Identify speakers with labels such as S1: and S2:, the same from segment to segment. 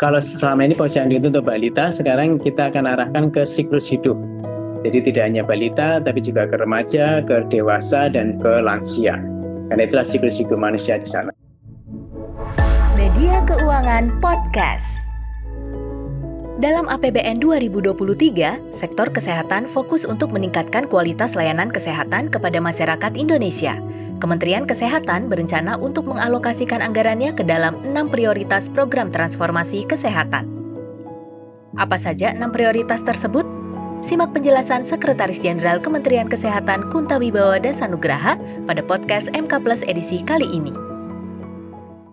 S1: kalau selama ini posyandu itu untuk balita, sekarang kita akan arahkan ke siklus hidup. Jadi tidak hanya balita, tapi juga ke remaja, ke dewasa, dan ke lansia. Karena itulah siklus hidup manusia di sana.
S2: Media Keuangan Podcast dalam APBN 2023, sektor kesehatan fokus untuk meningkatkan kualitas layanan kesehatan kepada masyarakat Indonesia. Kementerian Kesehatan berencana untuk mengalokasikan anggarannya ke dalam enam prioritas program transformasi kesehatan. Apa saja enam prioritas tersebut? Simak penjelasan Sekretaris Jenderal Kementerian Kesehatan Kunta Wibawa Dasanugraha pada podcast MK Plus edisi kali ini.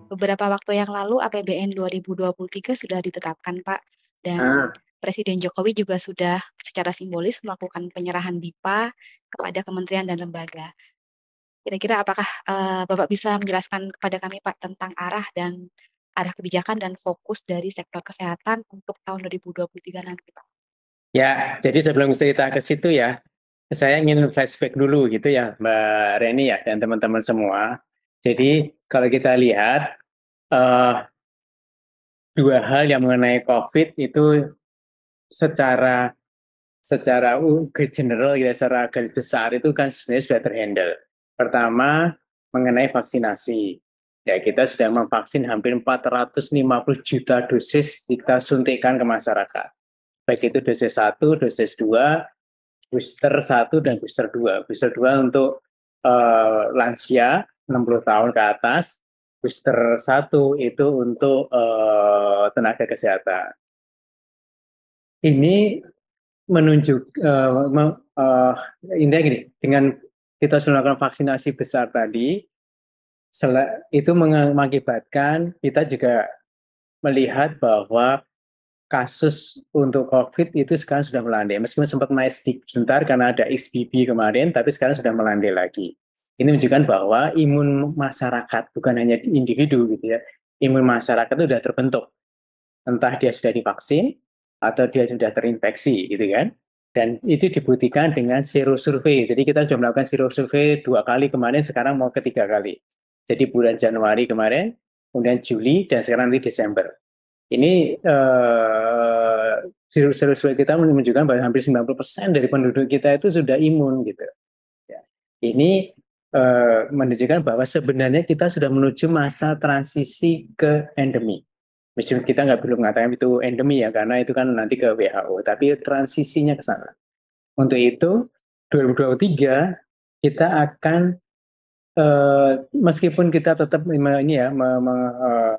S3: Beberapa waktu yang lalu APBN 2023 sudah ditetapkan, Pak. Dan ah. Presiden Jokowi juga sudah secara simbolis melakukan penyerahan BIPA kepada kementerian dan lembaga. Kira-kira apakah uh, Bapak bisa menjelaskan kepada kami Pak tentang arah dan arah kebijakan dan fokus dari sektor kesehatan untuk tahun 2023 nanti Pak?
S1: Ya, jadi sebelum cerita ke situ ya, saya ingin flashback dulu gitu ya Mbak Reni ya dan teman-teman semua. Jadi kalau kita lihat uh, dua hal yang mengenai COVID itu secara secara general ya secara garis besar itu kan sebenarnya sudah terhandle. Pertama, mengenai vaksinasi. Ya, kita sudah memvaksin hampir 450 juta dosis kita suntikan ke masyarakat. Baik itu dosis 1, dosis 2, booster 1, dan booster 2. Booster 2 untuk uh, lansia 60 tahun ke atas, booster 1 itu untuk uh, tenaga kesehatan. Ini menunjuk uh, uh, intinya gini, dengan kita sudah melakukan vaksinasi besar tadi, itu mengakibatkan kita juga melihat bahwa kasus untuk COVID itu sekarang sudah melandai. Meskipun sempat naik sebentar karena ada XBB kemarin, tapi sekarang sudah melandai lagi. Ini menunjukkan bahwa imun masyarakat, bukan hanya individu gitu ya, imun masyarakat itu sudah terbentuk. Entah dia sudah divaksin, atau dia sudah terinfeksi gitu kan. Dan itu dibuktikan dengan zero survei. Jadi kita sudah melakukan zero survei dua kali kemarin, sekarang mau ketiga kali. Jadi bulan Januari kemarin, kemudian Juli, dan sekarang di Desember. Ini uh, zero survei kita menunjukkan bahwa hampir 90% dari penduduk kita itu sudah imun gitu. Ya. Ini uh, menunjukkan bahwa sebenarnya kita sudah menuju masa transisi ke endemi. Meskipun kita nggak perlu mengatakan itu endemi ya, karena itu kan nanti ke WHO, tapi transisinya ke sana. Untuk itu, 2023 kita akan uh, meskipun kita tetap ini ya mem, uh,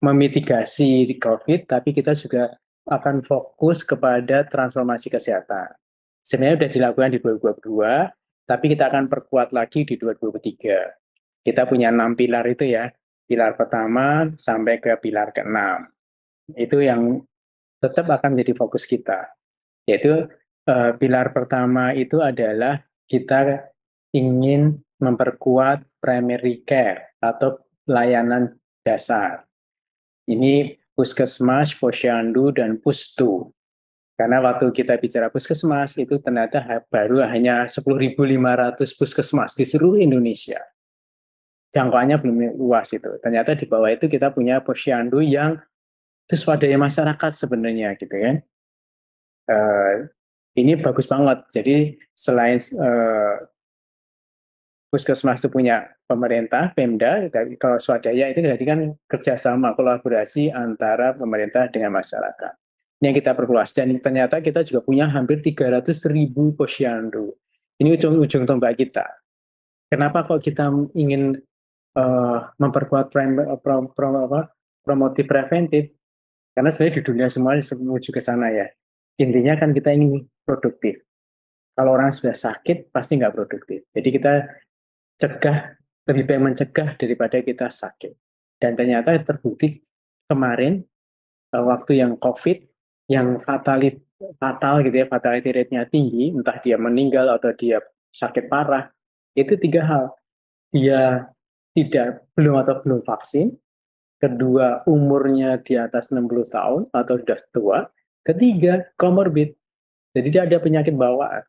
S1: memitigasi COVID, tapi kita juga akan fokus kepada transformasi kesehatan. Sebenarnya sudah dilakukan di 2022, tapi kita akan perkuat lagi di 2023. Kita punya enam pilar itu ya, pilar pertama sampai ke pilar keenam. Itu yang tetap akan menjadi fokus kita. Yaitu uh, pilar pertama itu adalah kita ingin memperkuat primary care atau layanan dasar. Ini puskesmas, posyandu, dan pustu. Karena waktu kita bicara puskesmas itu ternyata baru hanya 10.500 puskesmas di seluruh Indonesia jangkauannya belum luas itu. Ternyata di bawah itu kita punya posyandu yang swadaya masyarakat sebenarnya gitu kan. Uh, ini bagus banget. Jadi selain uh, puskesmas itu punya pemerintah, Pemda, kalau swadaya itu berarti kan kerjasama, kolaborasi antara pemerintah dengan masyarakat. Ini yang kita perluas. Dan ternyata kita juga punya hampir 300 ribu posyandu. Ini ujung-ujung tombak kita. Kenapa kok kita ingin uh, memperkuat prime, uh, pro, pro, apa, promotif preventif. Karena sebenarnya di dunia semuanya menuju ke sana ya intinya kan kita ini produktif. Kalau orang sudah sakit pasti nggak produktif. Jadi kita cegah lebih baik mencegah daripada kita sakit. Dan ternyata terbukti kemarin uh, waktu yang covid yang fatalit fatal gitu ya fatality rate-nya tinggi entah dia meninggal atau dia sakit parah itu tiga hal. Dia tidak belum atau belum vaksin, kedua umurnya di atas 60 tahun atau sudah tua, ketiga komorbid. Jadi dia ada penyakit bawaan.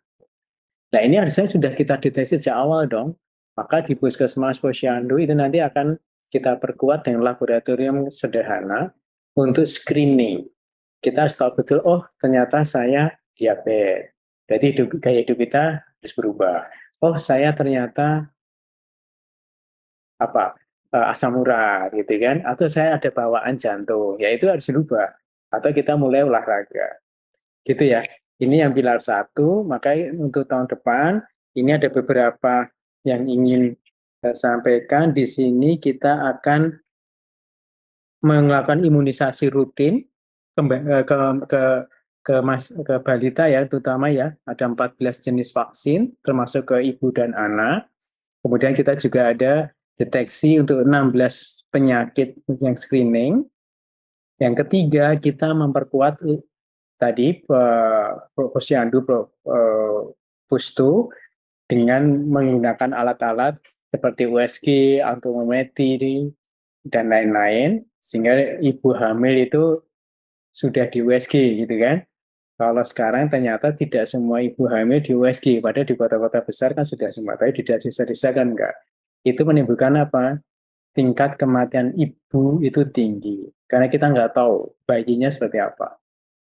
S1: Nah ini harusnya sudah kita deteksi sejak awal dong. Maka di puskesmas posyandu itu nanti akan kita perkuat dengan laboratorium sederhana untuk screening. Kita harus tahu betul, oh ternyata saya diabetes. Berarti hidup, gaya hidup kita harus berubah. Oh saya ternyata apa eh, asam urat gitu kan? Atau saya ada bawaan jantung ya itu harus dirubah. Atau kita mulai olahraga gitu ya. Ini yang pilar satu maka untuk tahun depan ini ada beberapa yang ingin saya sampaikan. Di sini kita akan melakukan imunisasi rutin ke, ke, ke ke mas ke balita ya terutama ya ada 14 jenis vaksin termasuk ke ibu dan anak. Kemudian kita juga ada deteksi untuk 16 penyakit yang screening. Yang ketiga kita memperkuat tadi posyandu pustu dengan menggunakan alat-alat seperti USG, antomometri dan lain-lain sehingga ibu hamil itu sudah di USG gitu kan. Kalau sekarang ternyata tidak semua ibu hamil di USG, padahal di kota-kota besar kan sudah semua, tapi di desa-desa kan enggak. Itu menimbulkan apa? Tingkat kematian ibu itu tinggi, karena kita nggak tahu bayinya seperti apa.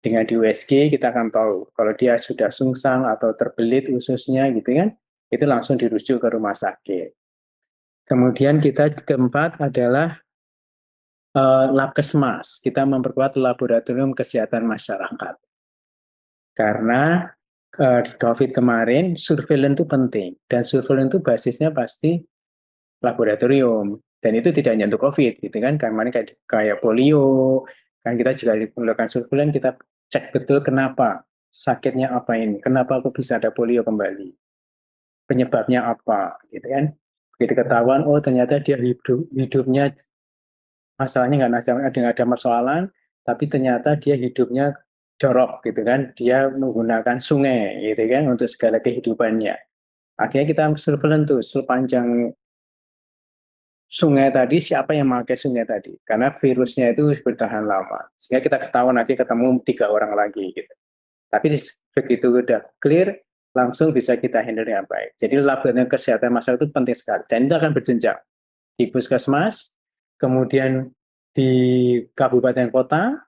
S1: Dengan di USG kita akan tahu kalau dia sudah sungsang atau terbelit ususnya gitu kan, itu langsung dirujuk ke rumah sakit. Kemudian kita keempat adalah uh, Labkesmas. Kita memperkuat laboratorium kesehatan masyarakat. Karena uh, di COVID kemarin surveillance itu penting dan surveillance itu basisnya pasti laboratorium. Dan itu tidak hanya untuk COVID gitu kan? Kemarin kayak, kayak polio kan kita juga melakukan surveillance kita cek betul kenapa sakitnya apa ini kenapa aku bisa ada polio kembali penyebabnya apa gitu kan? Begitu ketahuan oh ternyata dia hidup hidupnya masalahnya nggak ada ada persoalan tapi ternyata dia hidupnya jorok gitu kan? Dia menggunakan sungai gitu kan? Untuk segala kehidupannya. Akhirnya kita surveillance tuh sepanjang sungai tadi siapa yang memakai sungai tadi? Karena virusnya itu bertahan lama. Sehingga kita ketahuan nanti ketemu tiga orang lagi gitu. Tapi begitu udah clear langsung bisa kita handle dengan baik. Jadi laboratorium kesehatan masyarakat itu penting sekali. Dan itu akan berjenjang. Di puskesmas kemudian di kabupaten kota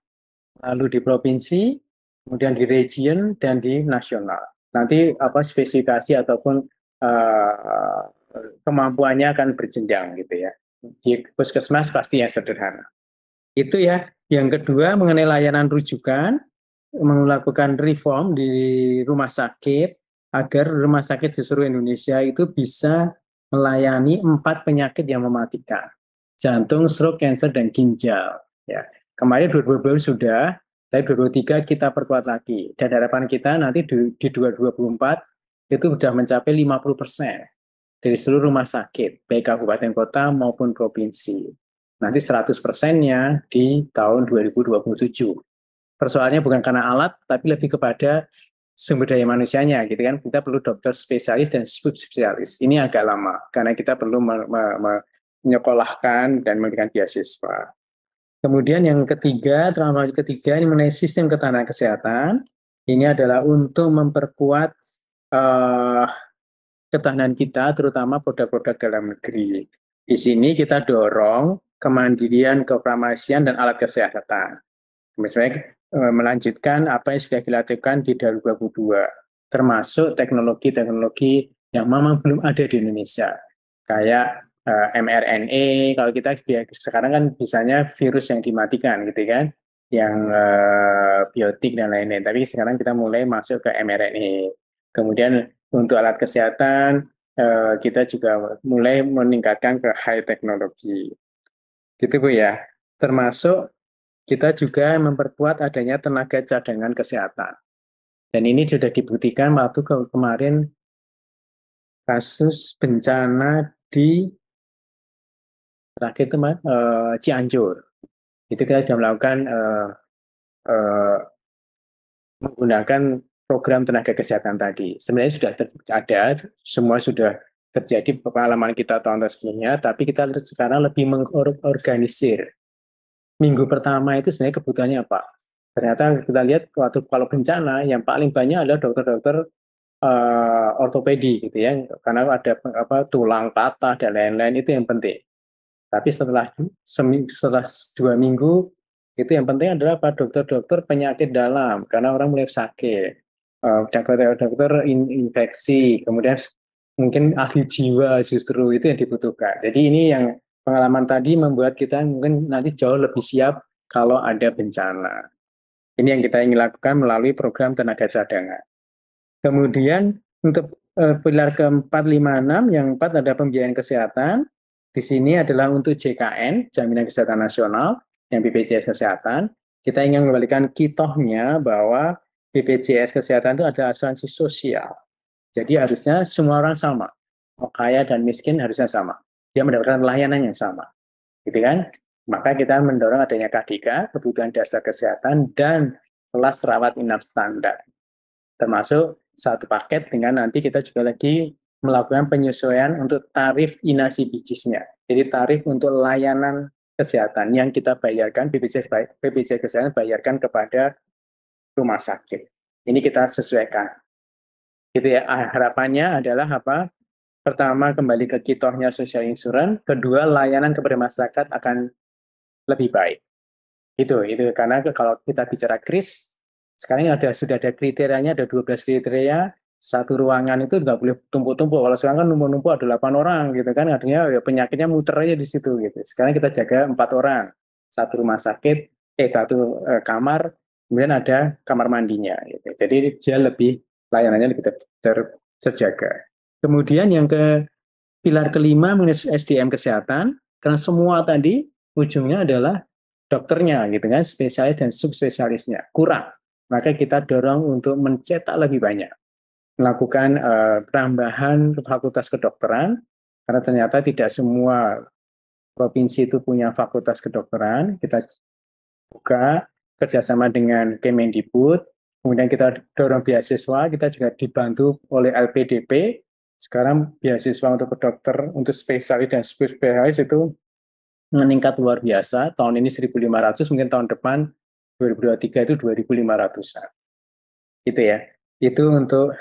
S1: lalu di provinsi, kemudian di region dan di nasional. Nanti apa spesifikasi ataupun uh, kemampuannya akan berjenjang gitu ya. Di puskesmas pasti yang sederhana. Itu ya. Yang kedua mengenai layanan rujukan, melakukan reform di rumah sakit agar rumah sakit di seluruh Indonesia itu bisa melayani empat penyakit yang mematikan jantung, stroke, cancer, dan ginjal. Ya, Kemarin 2020 sudah, tapi 2023 kita perkuat lagi. Dan harapan kita nanti di, di 2024 itu sudah mencapai 50 persen dari seluruh rumah sakit, baik kabupaten kota maupun provinsi. Nanti 100 persennya di tahun 2027. Persoalannya bukan karena alat, tapi lebih kepada sumber daya manusianya, gitu kan? Kita perlu dokter spesialis dan subspesialis. Ini agak lama, karena kita perlu menyekolahkan dan memberikan beasiswa. Kemudian yang ketiga, transformasi ketiga ini mengenai sistem ketahanan kesehatan. Ini adalah untuk memperkuat uh, ketahanan kita, terutama produk-produk dalam negeri. Di sini kita dorong kemandirian, kefarmasian, dan alat kesehatan. Misalnya uh, melanjutkan apa yang sudah dilakukan di 2022, termasuk teknologi-teknologi yang memang belum ada di Indonesia, kayak uh, mRNA kalau kita sekarang kan bisanya virus yang dimatikan gitu kan yang uh, biotik dan lain-lain tapi sekarang kita mulai masuk ke mRNA kemudian untuk alat kesehatan uh, kita juga mulai meningkatkan ke high teknologi gitu Bu ya. Termasuk kita juga memperkuat adanya tenaga cadangan kesehatan. Dan ini sudah dibuktikan waktu ke kemarin kasus bencana di terakhir itu uh, Cianjur. Itu kita sudah melakukan uh, uh, menggunakan program tenaga kesehatan tadi. Sebenarnya sudah ada semua sudah terjadi pengalaman kita tahun-tahun sebelumnya tapi kita sekarang lebih mengorganisir. Minggu pertama itu sebenarnya kebutuhannya apa? Ternyata kita lihat waktu kalau bencana yang paling banyak adalah dokter-dokter uh, ortopedi gitu ya. Karena ada apa tulang patah dan lain-lain itu yang penting. Tapi setelah setelah dua minggu Itu yang penting adalah Pak dokter-dokter penyakit dalam, karena orang mulai sakit. Uh, dokter-dokter infeksi, kemudian mungkin ahli jiwa justru itu yang dibutuhkan. Jadi ini yang pengalaman tadi membuat kita mungkin nanti jauh lebih siap kalau ada bencana. Ini yang kita ingin lakukan melalui program tenaga cadangan. Kemudian untuk uh, pilar keempat, lima, yang empat ada pembiayaan kesehatan. Di sini adalah untuk JKN, Jaminan Kesehatan Nasional, yang BPJS Kesehatan. Kita ingin mengembalikan kitohnya bahwa BPJS Kesehatan itu ada asuransi sosial. Jadi harusnya semua orang sama. Mau kaya dan miskin harusnya sama. Dia mendapatkan layanan yang sama. Gitu kan? Maka kita mendorong adanya KDK, kebutuhan dasar kesehatan, dan kelas rawat inap standar. Termasuk satu paket dengan nanti kita juga lagi melakukan penyesuaian untuk tarif inasi bisnisnya. Jadi tarif untuk layanan kesehatan yang kita bayarkan, BPJS, BPJS Kesehatan bayarkan kepada rumah sakit. Ini kita sesuaikan. Gitu ya, ah, harapannya adalah apa? Pertama, kembali ke kitohnya social insurance. Kedua, layanan kepada masyarakat akan lebih baik. Itu, itu karena kalau kita bicara kris, sekarang ada sudah ada kriterianya, ada 12 kriteria, satu ruangan itu nggak boleh tumpuk-tumpuk. Kalau sekarang kan numpuk-numpuk ada 8 orang gitu kan, artinya ya penyakitnya muter aja di situ gitu. Sekarang kita jaga empat orang, satu rumah sakit, eh satu eh, kamar, kemudian ada kamar mandinya. Gitu. Jadi dia lebih layanannya lebih ter, ter, terjaga. Kemudian yang ke pilar kelima mengenai SDM kesehatan, karena semua tadi ujungnya adalah dokternya gitu kan, spesialis dan subspesialisnya kurang. Maka kita dorong untuk mencetak lebih banyak melakukan uh, fakultas kedokteran karena ternyata tidak semua provinsi itu punya fakultas kedokteran. Kita buka kerjasama dengan Kemendikbud, kemudian kita dorong beasiswa, kita juga dibantu oleh LPDP. Sekarang beasiswa untuk dokter, untuk spesialis dan spesialis itu meningkat luar biasa. Tahun ini 1.500, mungkin tahun depan 2023 itu 2.500-an. Itu ya. Itu untuk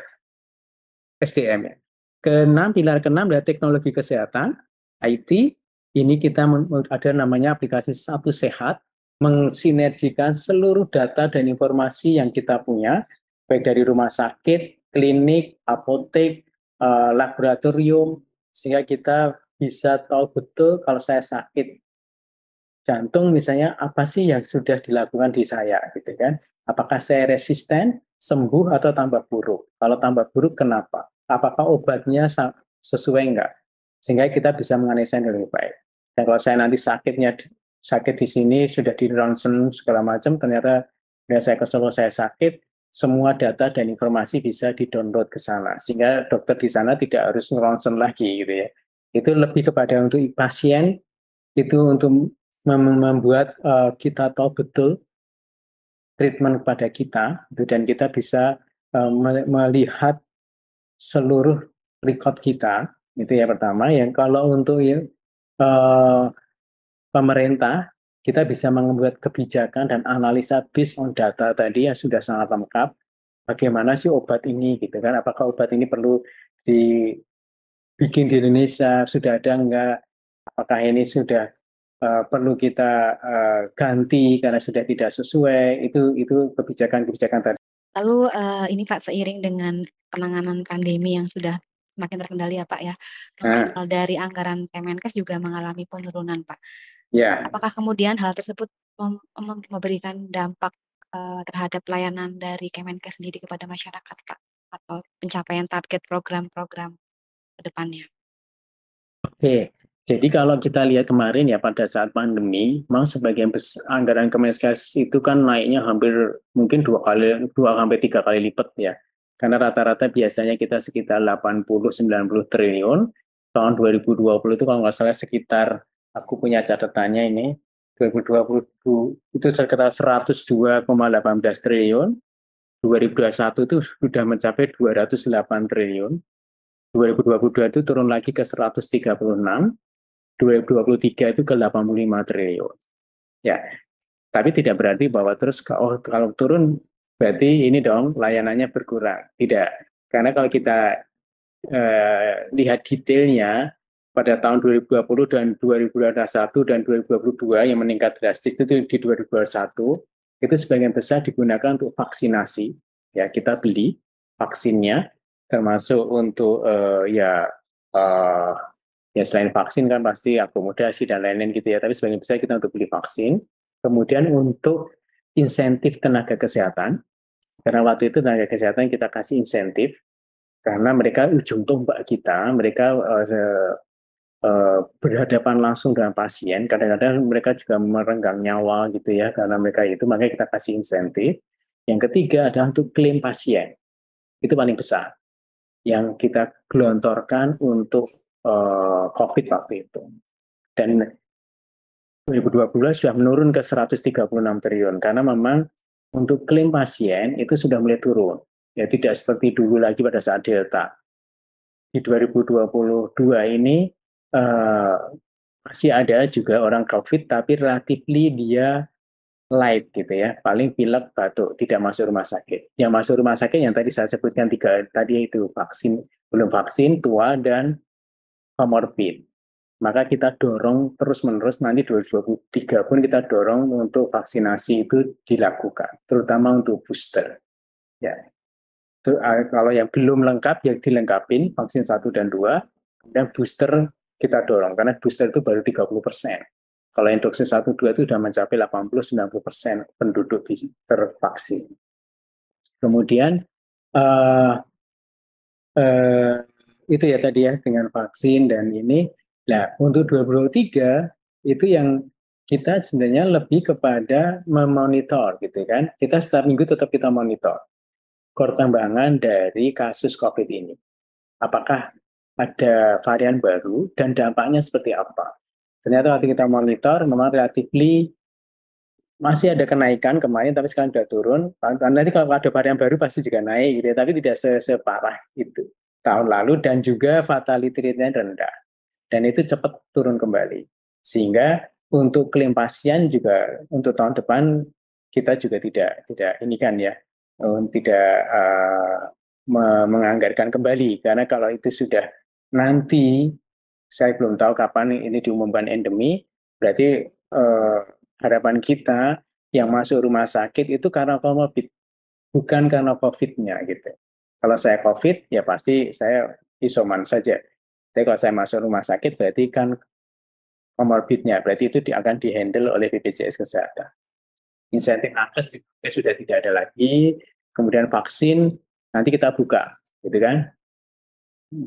S1: SDM ya. Keenam, pilar keenam adalah teknologi kesehatan, IT. Ini kita ada namanya aplikasi Satu Sehat, mensinergikan seluruh data dan informasi yang kita punya, baik dari rumah sakit, klinik, apotek, eh, laboratorium, sehingga kita bisa tahu betul kalau saya sakit jantung misalnya apa sih yang sudah dilakukan di saya gitu kan apakah saya resisten sembuh atau tambah buruk. Kalau tambah buruk kenapa? Apakah obatnya sesuai enggak? Sehingga kita bisa menganalisa dengan lebih baik. Dan kalau saya nanti sakitnya sakit di sini sudah di ronsen segala macam, ternyata ya saya ke Solo saya sakit, semua data dan informasi bisa di-download ke sana. Sehingga dokter di sana tidak harus ngeronsen lagi gitu ya. Itu lebih kepada untuk pasien, itu untuk membuat uh, kita tahu betul treatment kepada kita gitu, dan kita bisa uh, melihat seluruh record kita itu ya pertama yang kalau untuk uh, pemerintah kita bisa membuat kebijakan dan analisa based on data tadi yang sudah sangat lengkap bagaimana sih obat ini gitu kan apakah obat ini perlu dibikin di Indonesia sudah ada enggak apakah ini sudah uh, perlu kita uh, ganti karena sudah tidak sesuai itu itu kebijakan-kebijakan tadi.
S3: Lalu uh, ini Pak seiring dengan penanganan pandemi yang sudah semakin terkendali ya Pak ya, nah. dari anggaran Kemenkes juga mengalami penurunan Pak. Ya. Apakah kemudian hal tersebut mem memberikan dampak uh, terhadap pelayanan dari Kemenkes sendiri kepada masyarakat Pak atau pencapaian target program-program ke depannya?
S1: Oke, jadi kalau kita lihat kemarin ya pada saat pandemi, memang sebagian besar anggaran Kemenkes itu kan naiknya hampir mungkin dua kali, dua sampai tiga kali lipat ya. Karena rata-rata biasanya kita sekitar 80-90 triliun, tahun 2020 itu kalau nggak salah sekitar, aku punya catatannya ini, 2020 itu sekitar 102,18 triliun, 2021 itu sudah mencapai 208 triliun, 2022 itu turun lagi ke 136, 2023 itu ke 85 triliun. Ya, tapi tidak berarti bahwa terus oh, kalau turun berarti ini dong layanannya berkurang. Tidak, karena kalau kita eh, lihat detailnya pada tahun 2020 dan 2021 dan 2022 yang meningkat drastis itu di 2021 itu sebagian besar digunakan untuk vaksinasi. Ya kita beli vaksinnya termasuk untuk uh, ya uh, ya selain vaksin kan pasti akomodasi dan lain-lain gitu ya tapi sebagian besar kita untuk beli vaksin. Kemudian untuk insentif tenaga kesehatan karena waktu itu tenaga kesehatan kita kasih insentif karena mereka ujung tombak kita mereka uh, berhadapan langsung dengan pasien, kadang-kadang mereka juga merenggang nyawa gitu ya, karena mereka itu makanya kita kasih insentif. Yang ketiga adalah untuk klaim pasien, itu paling besar, yang kita gelontorkan untuk uh, COVID waktu itu. Dan 2020 sudah menurun ke 136 triliun, karena memang untuk klaim pasien itu sudah mulai turun. Ya tidak seperti dulu lagi pada saat Delta. Di 2022 ini uh, masih ada juga orang COVID tapi relatifly dia light gitu ya, paling pilek batuk, tidak masuk rumah sakit. Yang masuk rumah sakit yang tadi saya sebutkan tiga tadi itu vaksin, belum vaksin, tua dan comorbid. Maka kita dorong terus-menerus nanti 2023 pun kita dorong untuk vaksinasi itu dilakukan, terutama untuk booster. Ya. Eh, kalau yang belum lengkap ya dilengkapin vaksin satu dan dua, dan booster kita dorong karena booster itu baru 30 persen. Kalau yang dosis 1 2 itu sudah mencapai 80-90 persen penduduk tervaksin. Kemudian uh, uh, itu ya tadi ya dengan vaksin dan ini. Nah untuk 2023 itu yang kita sebenarnya lebih kepada memonitor gitu kan. Kita setiap minggu tetap kita monitor perkembangan dari kasus COVID ini. Apakah ada varian baru dan dampaknya seperti apa. Ternyata waktu kita monitor memang relatifly masih ada kenaikan kemarin tapi sekarang sudah turun. Nanti kalau ada varian baru pasti juga naik gitu ya, tapi tidak separah itu tahun lalu dan juga fatality rate-nya rendah. Dan itu cepat turun kembali. Sehingga untuk klaim pasien juga untuk tahun depan kita juga tidak tidak ini kan ya tidak uh, menganggarkan kembali karena kalau itu sudah nanti saya belum tahu kapan ini diumumkan endemi, berarti eh, harapan kita yang masuk rumah sakit itu karena comorbid, bukan karena COVID-nya gitu. Kalau saya COVID, ya pasti saya isoman saja. Tapi kalau saya masuk rumah sakit, berarti kan comorbidnya, berarti itu akan dihandle oleh BPJS Kesehatan. Insentif nakes sudah tidak ada lagi, kemudian vaksin nanti kita buka, gitu kan?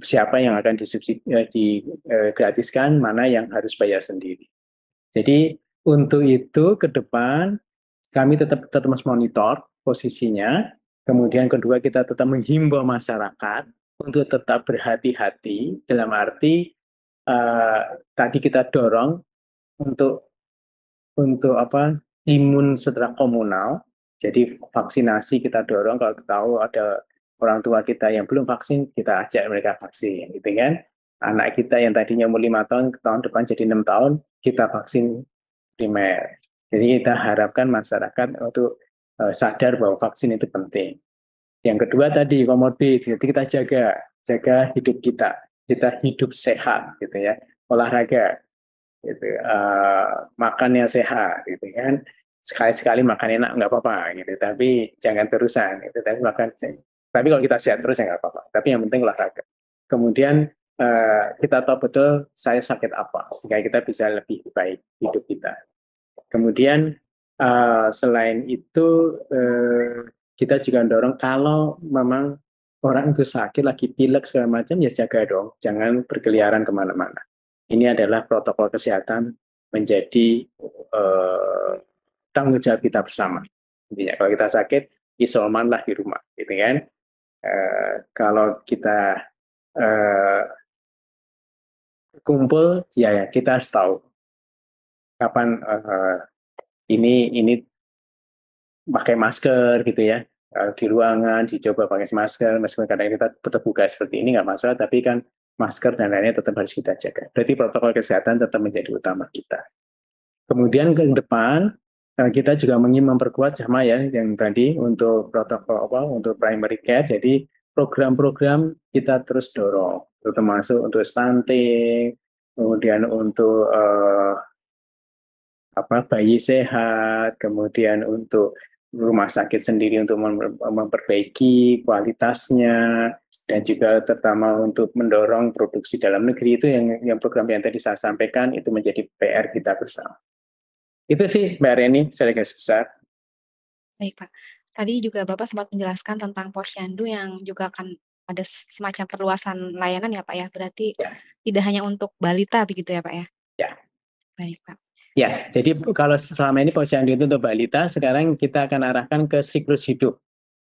S1: Siapa yang akan disubsidi, eh, digratiskan, mana yang harus bayar sendiri. Jadi untuk itu ke depan kami tetap tetap monitor posisinya. Kemudian kedua kita tetap menghimbau masyarakat untuk tetap berhati-hati dalam arti uh, tadi kita dorong untuk untuk apa imun setelah komunal. Jadi vaksinasi kita dorong kalau tahu ada orang tua kita yang belum vaksin, kita ajak mereka vaksin, gitu kan. Anak kita yang tadinya umur lima tahun, tahun depan jadi enam tahun, kita vaksin primer. Jadi kita harapkan masyarakat untuk uh, sadar bahwa vaksin itu penting. Yang kedua tadi komorbid, jadi kita jaga, jaga hidup kita, kita hidup sehat, gitu ya, olahraga, gitu, uh, makannya sehat, gitu kan sekali-sekali makan enak nggak apa-apa gitu tapi jangan terusan gitu tapi makan tapi kalau kita sehat terus ya nggak apa-apa. Tapi yang penting olahraga. Kemudian uh, kita tahu betul saya sakit apa, sehingga kita bisa lebih baik hidup kita. Kemudian uh, selain itu uh, kita juga dorong kalau memang orang itu sakit lagi pilek segala macam ya jaga dong, jangan berkeliaran ke mana-mana. Ini adalah protokol kesehatan menjadi uh, tanggung jawab kita bersama. Intinya kalau kita sakit isomanlah di rumah, gitu kan? Eh, kalau kita uh, kumpul ya ya kita harus tahu kapan uh, ini ini pakai masker gitu ya di ruangan dicoba pakai masker meskipun kadang kita tetap buka seperti ini nggak masalah tapi kan masker dan lainnya tetap harus kita jaga. Berarti protokol kesehatan tetap menjadi utama kita. Kemudian ke depan Nah, kita juga ingin memperkuat sama ya yang tadi untuk protokol apa untuk primary care. Jadi program-program kita terus dorong, termasuk untuk stunting, kemudian untuk uh, apa bayi sehat, kemudian untuk rumah sakit sendiri untuk memperbaiki kualitasnya dan juga terutama untuk mendorong produksi dalam negeri itu yang yang program yang tadi saya sampaikan itu menjadi PR kita bersama. Itu sih Mbak Reni, saya garis besar.
S3: Baik Pak. Tadi juga Bapak sempat menjelaskan tentang posyandu yang juga akan ada semacam perluasan layanan ya Pak ya. Berarti ya. tidak hanya untuk balita begitu ya Pak ya?
S1: Ya.
S3: Baik Pak.
S1: Ya, jadi kalau selama ini posyandu itu untuk balita, sekarang kita akan arahkan ke siklus hidup.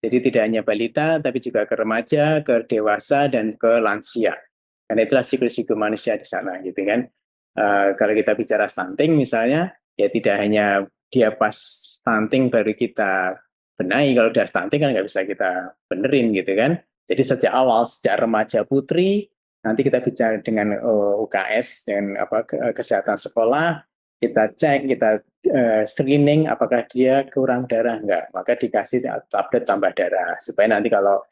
S1: Jadi tidak hanya balita, tapi juga ke remaja, ke dewasa, dan ke lansia. Karena itulah siklus hidup manusia di sana, gitu kan. Uh, kalau kita bicara stunting misalnya, ya tidak hanya dia pas stunting baru kita benahi, kalau udah stunting kan nggak bisa kita benerin gitu kan. Jadi sejak awal, sejak remaja putri, nanti kita bicara dengan uh, eh, UKS, dengan apa kesehatan sekolah, kita cek, kita uh, screening apakah dia kurang darah enggak, maka dikasih tablet tambah darah supaya nanti kalau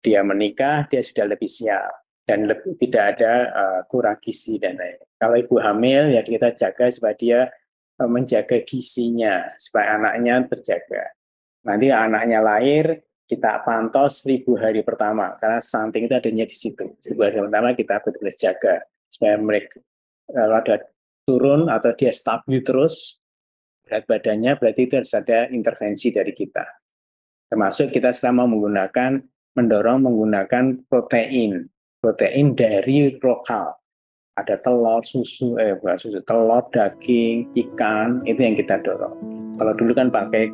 S1: dia menikah dia sudah lebih siap dan lebih, tidak ada uh, kurang gizi dan lain. Kalau ibu hamil ya kita jaga supaya dia menjaga gizinya supaya anaknya terjaga. Nanti anaknya lahir kita pantau seribu hari pertama karena stunting itu adanya di situ. Seribu hari pertama kita betul-betul jaga supaya mereka kalau ada turun atau dia stabil terus berat badannya, berarti itu harus ada intervensi dari kita. Termasuk kita sekarang menggunakan, mendorong menggunakan protein, protein dari lokal. Ada telur, susu, eh bukan susu, telur, daging, ikan, itu yang kita dorong. Kalau dulu kan pakai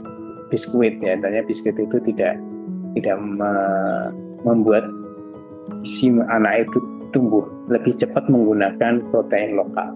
S1: biskuit ya, tanya biskuit itu tidak tidak me, membuat si anak itu tumbuh lebih cepat menggunakan protein lokal.